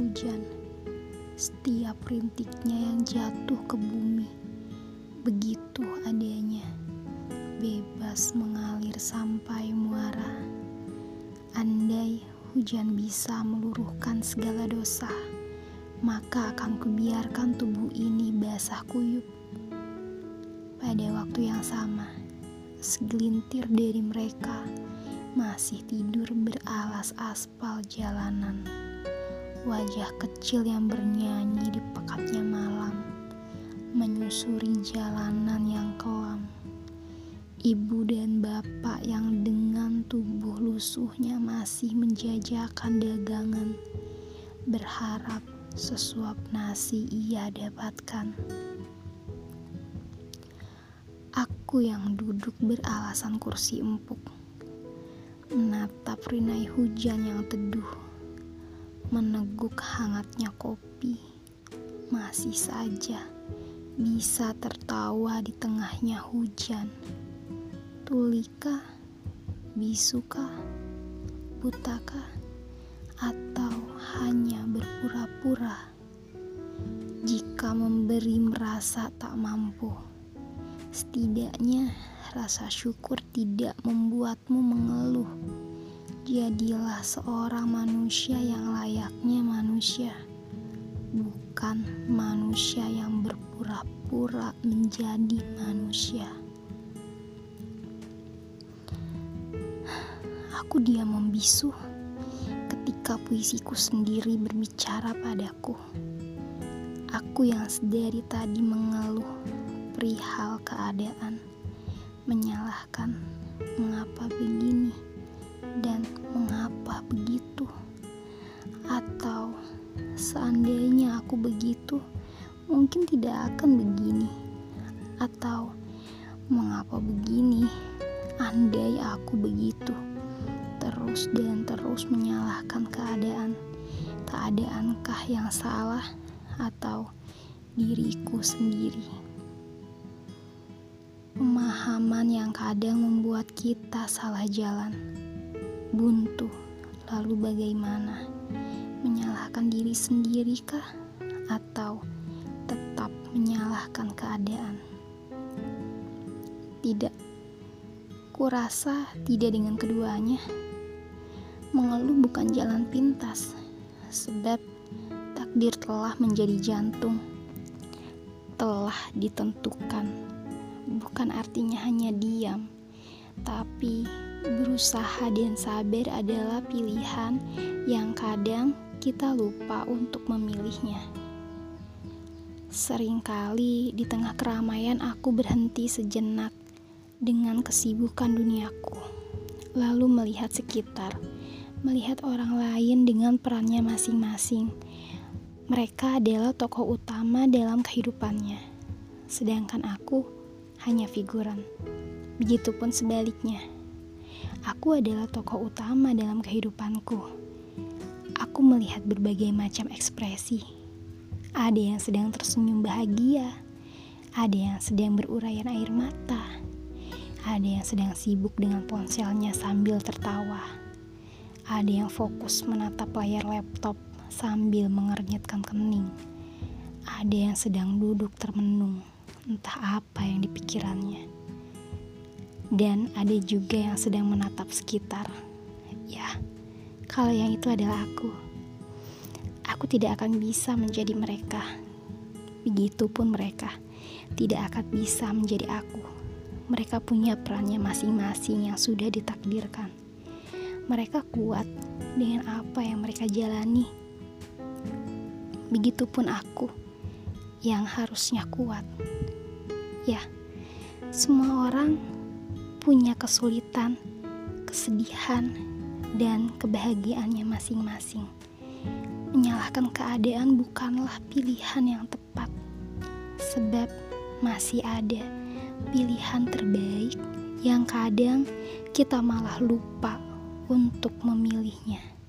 hujan, setiap rintiknya yang jatuh ke bumi, begitu adanya, bebas mengalir sampai muara. Andai hujan bisa meluruhkan segala dosa, maka akan kubiarkan tubuh ini basah kuyup. Pada waktu yang sama, segelintir dari mereka masih tidur beralas aspal jalanan. Wajah kecil yang bernyanyi di pekatnya malam, menyusuri jalanan yang kelam. Ibu dan bapak yang dengan tubuh lusuhnya masih menjajakan dagangan, berharap sesuap nasi ia dapatkan. Aku yang duduk beralasan kursi empuk menatap rinai hujan yang teduh, meneguk hangatnya kopi, masih saja bisa tertawa di tengahnya hujan. Tulika, bisuka, butaka, atau hanya berpura-pura. Jika memberi merasa tak mampu, setidaknya rasa syukur tidak membuatmu mengeluh. Jadilah seorang manusia yang layaknya manusia, bukan manusia yang berpura-pura menjadi manusia. Aku diam membisu ketika puisiku sendiri berbicara padaku. Aku yang sedari tadi mengeluh perihal keadaan menyalahkan mengapa begini dan mengapa begitu? Atau seandainya aku begitu mungkin tidak akan begini. Atau mengapa begini? Andai aku begitu terus dan terus menyalahkan keadaan. Keadaankah yang salah? Atau diriku sendiri? Pemahaman yang kadang membuat kita salah jalan, buntu, lalu bagaimana? Menyalahkan diri sendiri kah? Atau tetap menyalahkan keadaan? Tidak, kurasa tidak dengan keduanya. Mengeluh bukan jalan pintas, sebab takdir telah menjadi jantung, telah ditentukan bukan artinya hanya diam, tapi berusaha dan sabar adalah pilihan yang kadang kita lupa untuk memilihnya. Seringkali di tengah keramaian aku berhenti sejenak dengan kesibukan duniaku, lalu melihat sekitar, melihat orang lain dengan perannya masing-masing. Mereka adalah tokoh utama dalam kehidupannya, sedangkan aku hanya figuran. Begitupun sebaliknya. Aku adalah tokoh utama dalam kehidupanku. Aku melihat berbagai macam ekspresi. Ada yang sedang tersenyum bahagia, ada yang sedang berurayan air mata, ada yang sedang sibuk dengan ponselnya sambil tertawa, ada yang fokus menatap layar laptop sambil mengernyitkan kening, ada yang sedang duduk termenung entah apa yang dipikirannya. Dan ada juga yang sedang menatap sekitar. Ya, kalau yang itu adalah aku. Aku tidak akan bisa menjadi mereka. Begitupun mereka tidak akan bisa menjadi aku. Mereka punya perannya masing-masing yang sudah ditakdirkan. Mereka kuat dengan apa yang mereka jalani. Begitupun aku yang harusnya kuat. Ya, semua orang punya kesulitan, kesedihan, dan kebahagiaannya masing-masing. Menyalahkan keadaan bukanlah pilihan yang tepat, sebab masih ada pilihan terbaik yang kadang kita malah lupa untuk memilihnya.